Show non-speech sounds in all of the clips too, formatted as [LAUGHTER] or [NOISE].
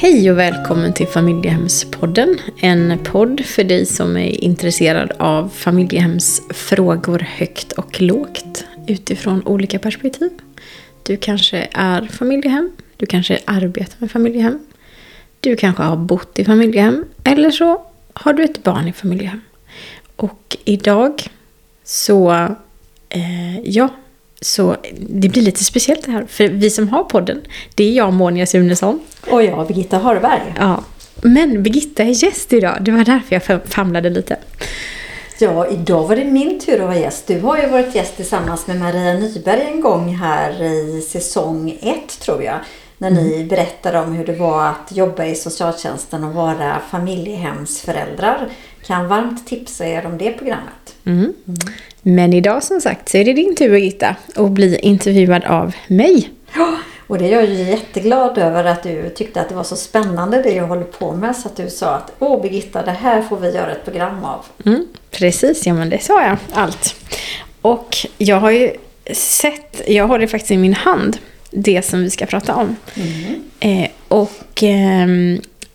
Hej och välkommen till Familjehemspodden. En podd för dig som är intresserad av familjehemsfrågor högt och lågt utifrån olika perspektiv. Du kanske är familjehem, du kanske arbetar med familjehem, du kanske har bott i familjehem eller så har du ett barn i familjehem. Och idag så, eh, ja, så det blir lite speciellt det här. För vi som har podden, det är jag, Monia Sunesson. Och jag, Birgitta Hörberg. Ja. Men Birgitta är gäst idag. Det var därför jag famlade lite. Ja, idag var det min tur att vara gäst. Du har ju varit gäst tillsammans med Maria Nyberg en gång här i säsong ett, tror jag. När mm. ni berättade om hur det var att jobba i socialtjänsten och vara familjehemsföräldrar. Kan varmt tipsa er om det programmet. Mm. Mm. Men idag som sagt så är det din tur Birgitta att bli intervjuad av mig. Ja, och det är jag ju jätteglad över att du tyckte att det var så spännande det jag håller på med. Så att du sa att åh Birgitta, det här får vi göra ett program av. Mm, precis, ja men det sa jag allt. Och jag har ju sett, jag har det faktiskt i min hand, det som vi ska prata om. Mm. Eh, och eh,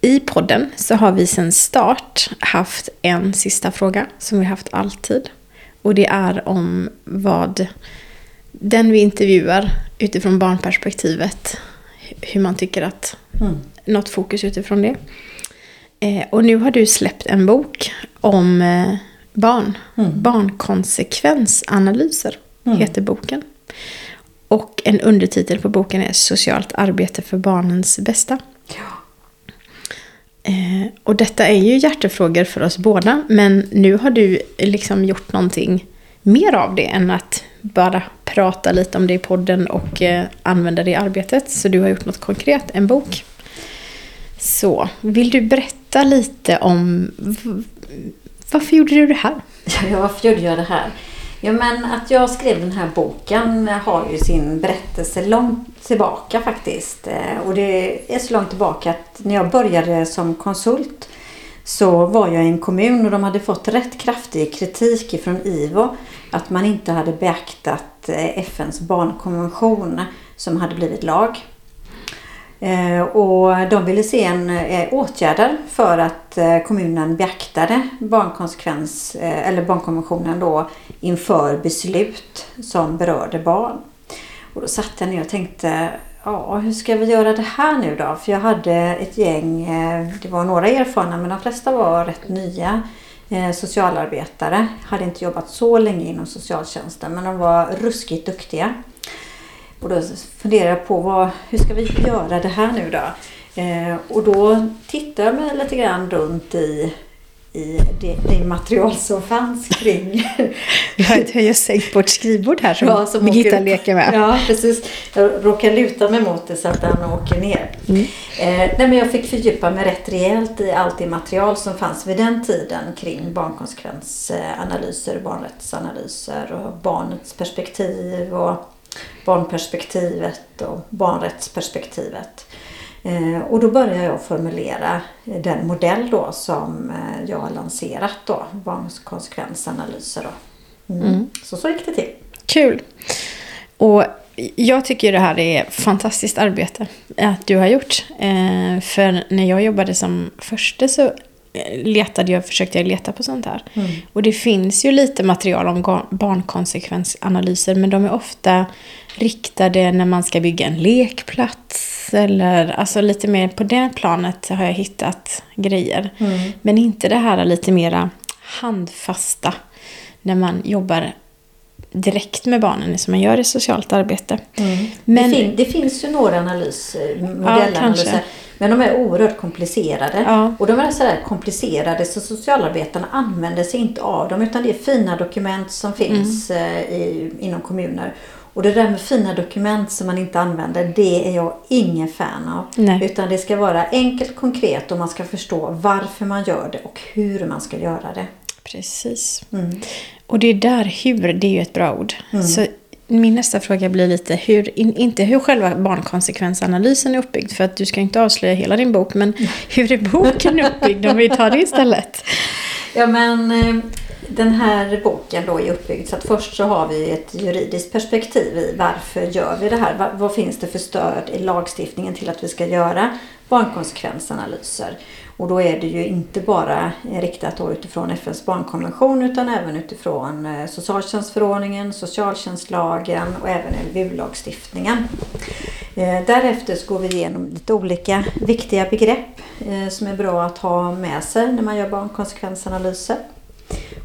i podden så har vi sedan start haft en sista fråga som vi haft alltid. Och det är om vad den vi intervjuar utifrån barnperspektivet, hur man tycker att mm. något fokus utifrån det. Eh, och nu har du släppt en bok om eh, barn. Mm. Barnkonsekvensanalyser mm. heter boken. Och en undertitel på boken är Socialt arbete för barnens bästa. Ja. Eh, och detta är ju hjärtefrågor för oss båda, men nu har du liksom gjort någonting mer av det än att bara prata lite om det i podden och eh, använda det i arbetet. Så du har gjort något konkret, en bok. Så, vill du berätta lite om varför gjorde du det här? Ja, varför gjorde jag det här? Ja, men att jag skrev den här boken har ju sin berättelse långt tillbaka faktiskt. Eh, och det är så långt tillbaka att när jag började som konsult så var jag i en kommun och de hade fått rätt kraftig kritik från IVO att man inte hade beaktat eh, FNs barnkonvention som hade blivit lag. Eh, och de ville se en eh, åtgärder för att eh, kommunen beaktade barnkonsekvens, eller barnkonventionen då inför beslut som berörde barn. Och då satt jag ner och tänkte, ja hur ska vi göra det här nu då? För jag hade ett gäng, det var några erfarna men de flesta var rätt nya socialarbetare. Hade inte jobbat så länge inom socialtjänsten men de var ruskigt duktiga. Och då funderade jag på vad, hur ska vi göra det här nu då? Eh, och då tittade jag mig lite grann runt i i det, det, material som fanns kring... [LAUGHS] Vi har ett höj och ett skrivbord här som, ja, som Birgitta åker, leker med. Ja, precis. Jag råkar luta mig mot det så att den åker ner. Mm. Eh, nej, men jag fick fördjupa mig rätt rejält i allt det material som fanns vid den tiden kring barnkonsekvensanalyser, barnrättsanalyser och barnets perspektiv och barnperspektivet och barnrättsperspektivet. Eh, och då började jag formulera den modell då som eh, jag har lanserat då, barnkonsekvensanalyser. Då. Mm. Mm. Så så gick det till. Kul! Och jag tycker det här är fantastiskt arbete att du har gjort. Eh, för när jag jobbade som första så letade jag, försökte jag leta på sånt här. Mm. Och det finns ju lite material om barnkonsekvensanalyser men de är ofta riktade när man ska bygga en lekplats eller alltså lite mer på det planet har jag hittat grejer. Mm. Men inte det här lite mera handfasta när man jobbar direkt med barnen som man gör i socialt arbete. Mm. Men, det, fin det, finns ju några analys, modellanalyser. Ja, men de är oerhört komplicerade. Ja. Och de är så komplicerade så socialarbetarna använder sig inte av dem utan det är fina dokument som finns mm. Eh, i, inom kommuner. Och det där med fina dokument som man inte använder, det är jag ingen fan av. Nej. Utan det ska vara enkelt, konkret och man ska förstå varför man gör det och hur man ska göra det. Precis. Mm. Och det är där hur, det är ju ett bra ord. Mm. Så min nästa fråga blir lite, hur, inte hur själva barnkonsekvensanalysen är uppbyggd, för att du ska inte avslöja hela din bok, men hur är boken uppbyggd om vi tar det istället? [LAUGHS] Ja men eh, den här boken då är uppbyggd så att först så har vi ett juridiskt perspektiv i varför gör vi det här? Vad, vad finns det för stöd i lagstiftningen till att vi ska göra barnkonsekvensanalyser? Och då är det ju inte bara riktat då utifrån FNs barnkonvention utan även utifrån eh, socialtjänstförordningen, socialtjänstlagen och även LVU-lagstiftningen. Eh, därefter så går vi igenom lite olika viktiga begrepp eh, som är bra att ha med sig när man gör barnkonsekvensanalyser.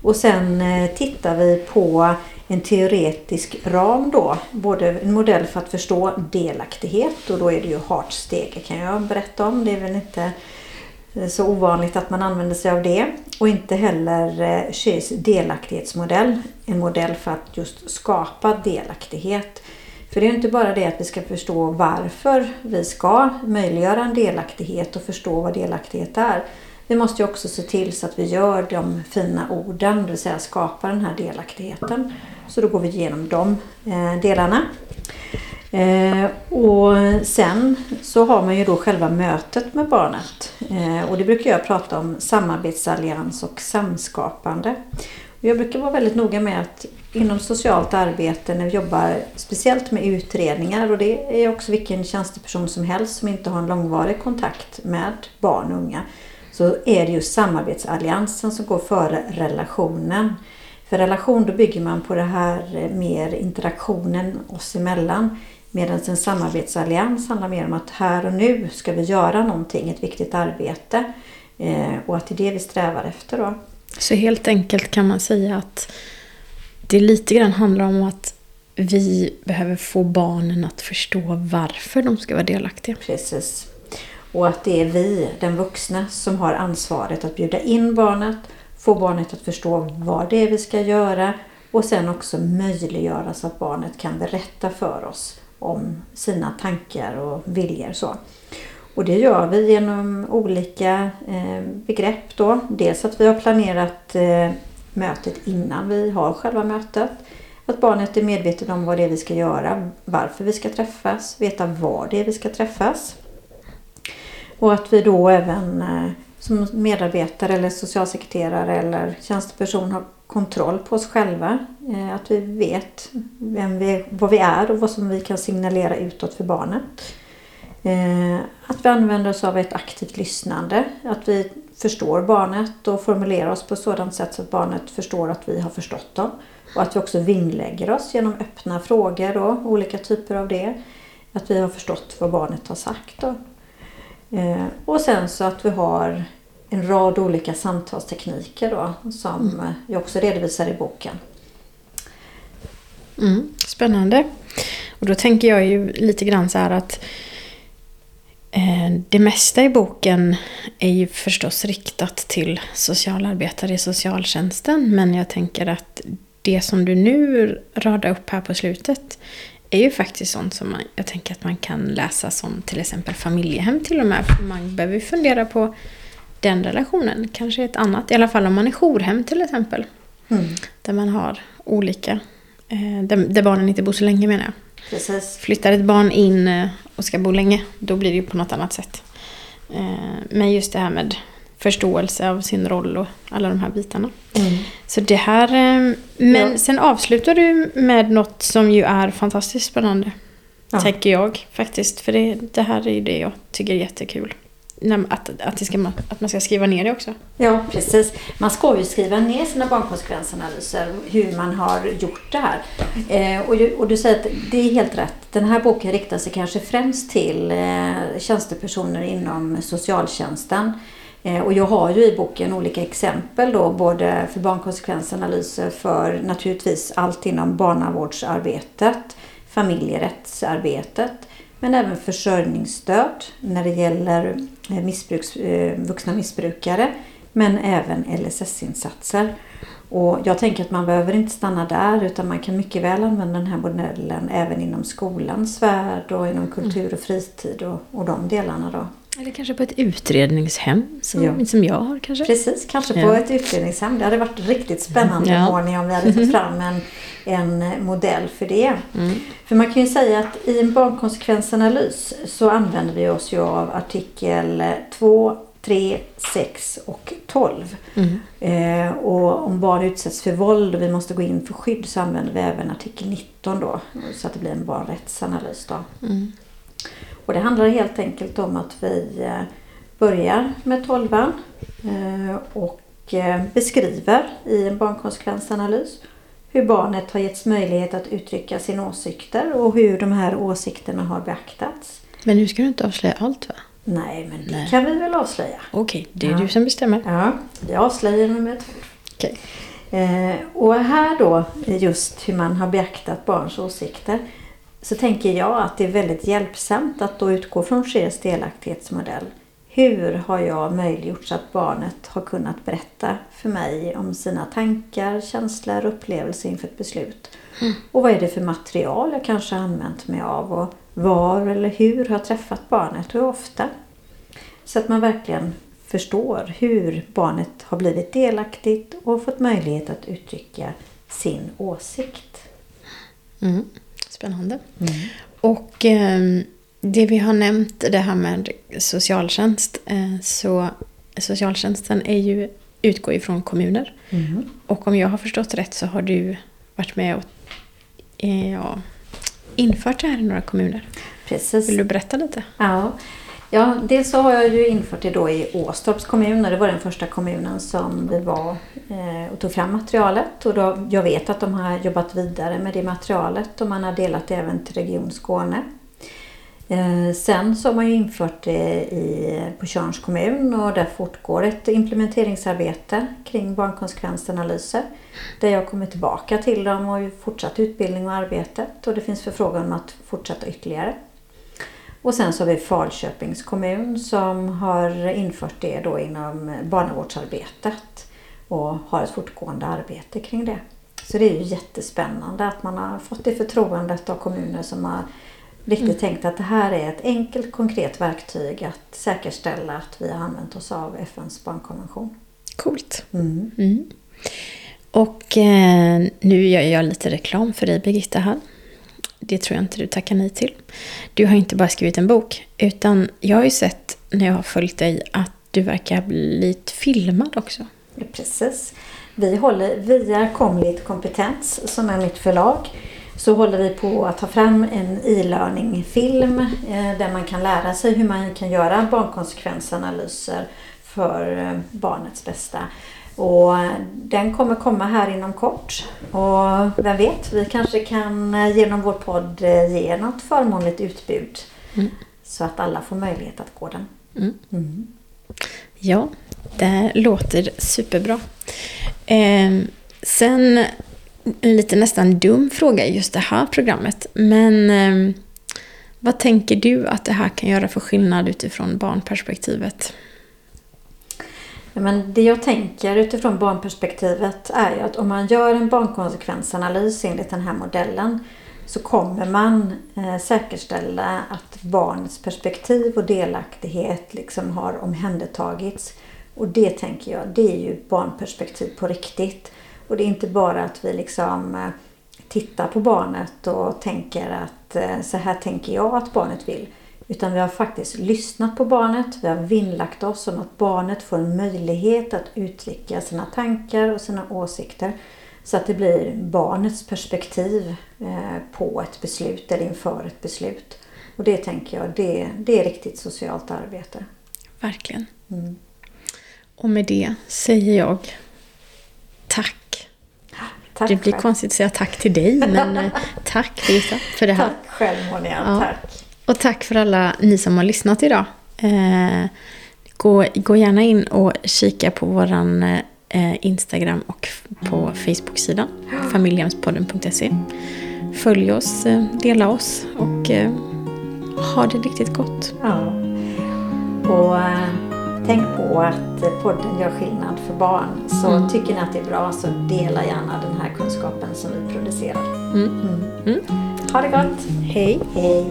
Och sen eh, tittar vi på en teoretisk ram då, både en modell för att förstå delaktighet och då är det ju Hartstege kan jag berätta om. Det är väl inte eh, så ovanligt att man använder sig av det. Och inte heller eh, Schees delaktighetsmodell. En modell för att just skapa delaktighet. För det är inte bara det att vi ska förstå varför vi ska möjliggöra en delaktighet och förstå vad delaktighet är. Vi måste ju också se till så att vi gör de fina orden, det vill säga skapa den här delaktigheten. Så då går vi igenom de eh, delarna. Eh, och sen så har man ju då själva mötet med barnet. Eh, och det brukar jag prata om samarbetsallians och samskapande. Jag brukar vara väldigt noga med att inom socialt arbete när vi jobbar speciellt med utredningar och det är också vilken tjänsteperson som helst som inte har en långvarig kontakt med barn och unga så är det just samarbetsalliansen som går före relationen. För relation då bygger man på det här mer interaktionen oss emellan. Medan en samarbetsallians handlar mer om att här och nu ska vi göra någonting, ett viktigt arbete. Eh, och att det är det vi strävar efter då. Så helt enkelt kan man säga att det lite grann handlar om att vi behöver få barnen att förstå varför de ska vara delaktiga. Precis. Och att det är vi, den vuxna, som har ansvaret att bjuda in barnet, få barnet att förstå vad det är vi ska göra och sen också möjliggöra så att barnet kan berätta för oss om sina tankar och viljor. Så. Och det gör vi genom olika eh, begrepp då. Dels att vi har planerat eh, mötet innan vi har själva mötet. Att barnet är medvetet om vad det är vi ska göra, varför vi ska träffas, veta var det är vi ska träffas. Och att vi då även eh, som medarbetare eller socialsekreterare eller tjänsteperson har kontroll på oss själva. Eh, att vi vet vem vi, vad vi är och vad som vi kan signalera utåt för barnet. Eh, att vi använder oss av ett aktivt lyssnande. Att vi förstår barnet och formulerar oss på ett sådant sätt så att barnet förstår att vi har förstått dem. Och att vi också vinnlägger oss genom öppna frågor och olika typer av det. Att vi har förstått vad barnet har sagt. Då. Eh, och sen så att vi har en rad olika samtalstekniker då, som mm. jag också redovisar i boken. Mm, spännande. Och då tänker jag ju lite grann så här att eh, det mesta i boken är ju förstås riktat till socialarbetare i socialtjänsten. Men jag tänker att det som du nu radar upp här på slutet är ju faktiskt sånt som man, jag tänker att man kan läsa som till exempel familjehem till och med. Man behöver ju fundera på den relationen. Kanske ett annat, i alla fall om man är jourhem till exempel. Mm. Där man har olika, eh, där, där, barnen inte bor så länge menar jag. Precis. Flyttar ett barn in eh, och ska bo länge, då blir det ju på något annat sätt. Eh, men just det här med förståelse av sin roll och alla de här bitarna. Mm. Så det här, eh, men ja. sen avslutar du med något som ju är fantastiskt spännande. Ja. Tänker jag faktiskt. För det, det här är ju det jag tycker är jättekul att, att, det ska, att man ska skriva ner det också. Ja, precis. Man ska ju skriva ner sina barnkonsekvensanalyser, hur man har gjort det här. Eh, och, och, du säger att det är helt rätt. Den här boken riktar sig kanske främst till eh, tjänstepersoner inom socialtjänsten. Eh, och jag har ju i boken olika exempel då, både för barnkonsekvensanalyser för naturligtvis allt inom barnavårdsarbetet, familjerättsarbetet, men även försörjningsstöd när det gäller eh, missbruks, eh, vuxna missbrukare. Men även LSS-insatser. Och jag tänker att man behöver inte stanna där utan man kan mycket väl använda den här modellen även inom skolans värld och inom kultur och fritid och, och de delarna. Då. Eller kanske på ett utredningshem som, ja. som jag har kanske? Precis, kanske på ja. ett utredningshem. Det hade varit riktigt spännande ja. om vi hade tagit fram en, en modell för det. Mm. För man kan ju säga att i en barnkonsekvensanalys så använder vi oss ju av artikel 2, 3, 6 och 12. Mm. Eh, och om barn utsätts för våld och vi måste gå in för skydd så använder vi även artikel 19 då. Så att det blir en barnrättsanalys då. Mm. Och det handlar helt enkelt om att vi eh, börjar med 12 eh, och eh, beskriver i en barnkonsekvensanalys hur barnet har getts möjlighet att uttrycka sina åsikter och hur de här åsikterna har beaktats. Men nu ska du inte avslöja allt va? Nej, men det Nej. kan vi väl avslöja. Okej, det är Ja. du som bestämmer. Ja, vi avslöjar nummer 12. Okej. Eh, och här då, just hur man har beaktat barns åsikter, så tänker jag att det är väldigt hjälpsamt att då utgå från Scheers delaktighetsmodell. Hur har jag möjliggjort så att barnet har kunnat berätta för mig om sina tankar, känslor och upplevelser inför ett beslut? Och vad är det för material jag kanske har använt mig av och var eller hur har jag träffat barnet och hur ofta? Så att man verkligen förstår hur barnet har blivit delaktigt och fått möjlighet att uttrycka sin åsikt. Mm. Spännande. Och ehm, det vi har nämnt, det här med socialtjänst. Eh, så socialtjänsten är ju, utgår ifrån kommuner. Mm. Och om jag har förstått rätt så har du varit med och eh, ja, infört det här i några kommuner. Precis. Vill du berätta lite? Ja ja, dels så har jag ju infört det då i Åstorps kommun och det var den första kommunen som vi var eh, och tog fram materialet. Och då, jag vet att de har jobbat vidare med det materialet och man har delat det även till Region Skåne. Eh, sen så har man ju infört det i, på Tjörns kommun och där fortgår ett implementeringsarbete kring barnkonsekvensanalyser. Där jag kommer tillbaka till dem och fortsatt utbildning och arbetet och det finns förfrågan om att fortsätta ytterligare. Och sen så har vi Falköpings kommun som har infört det då inom barnavårdsarbetet och har ett fortgående arbete kring det. Så det är ju jättespännande att man har fått det förtroendet av kommuner som har riktigt tänkt att det här är ett enkelt konkret verktyg att säkerställa att vi har använt oss av FNs barnkonvention. Coolt. Mm. Mm. Och eh, nu gör jag lite reklam för dig Birgitta här. Det tror jag inte du tackar nej till. Du har inte bara skrivit en bok, utan jag har ju sett när jag har följt dig att du verkar ha blivit filmad också. Ja, Precis. Vi håller via Comlit Kompetens som är mitt förlag så håller vi på att ta fram en e-learning-film eh, där man kan lära sig hur man kan göra barnkonsekvensanalyser för eh, barnets bästa. Och den kommer komma här inom kort. Och vem vet, vi kanske kan eh, genom vår podd eh, ge något förmånligt utbud. Mm. Så att alla får möjlighet att gå den. Mm. Mm. Ja, det låter superbra. Eh, sen en lite nästan dum fråga i just det här programmet. Men eh, vad tänker du att det här kan göra för skillnad utifrån barnperspektivet? Men det jag tänker utifrån barnperspektivet är ju att om man gör en barnkonsekvensanalys enligt den här modellen så kommer man eh, säkerställa att barnets perspektiv och delaktighet liksom har omhändertagits. Och det tänker jag, det är ju barnperspektiv på riktigt. Och det är inte bara att vi liksom eh, tittar på barnet och tänker att eh, så här tänker jag att barnet vill. Utan vi har faktiskt lyssnat på barnet, vi har vinnlagt oss om att barnet får en möjlighet att uttrycka sina tankar och sina åsikter. Så att det blir barnets perspektiv eh, på ett beslut eller inför ett beslut. Och det tänker jag, det, det är riktigt socialt arbete. Verkligen. Mm. Och med det säger jag tack. Tack det blir själv. konstigt att säga tack till dig, men eh, [LAUGHS] tack Birgitta för det här. Tack själv Monia, Ja. tack. Och tack för alla ni som har lyssnat idag. Eh, gå, gå gärna in och kika på våran eh, Instagram och på Facebook-sidan. Familjehemspodden.se. Följ oss, eh, dela oss och eh, ha det riktigt gott. Ja. Och tänk på att podden gör skillnad för barn. Så Mm. tycker ni att det är bra så dela gärna den här kunskapen som vi producerar. Mm. Mm. Mm. Ha det gott! Hej! Hej!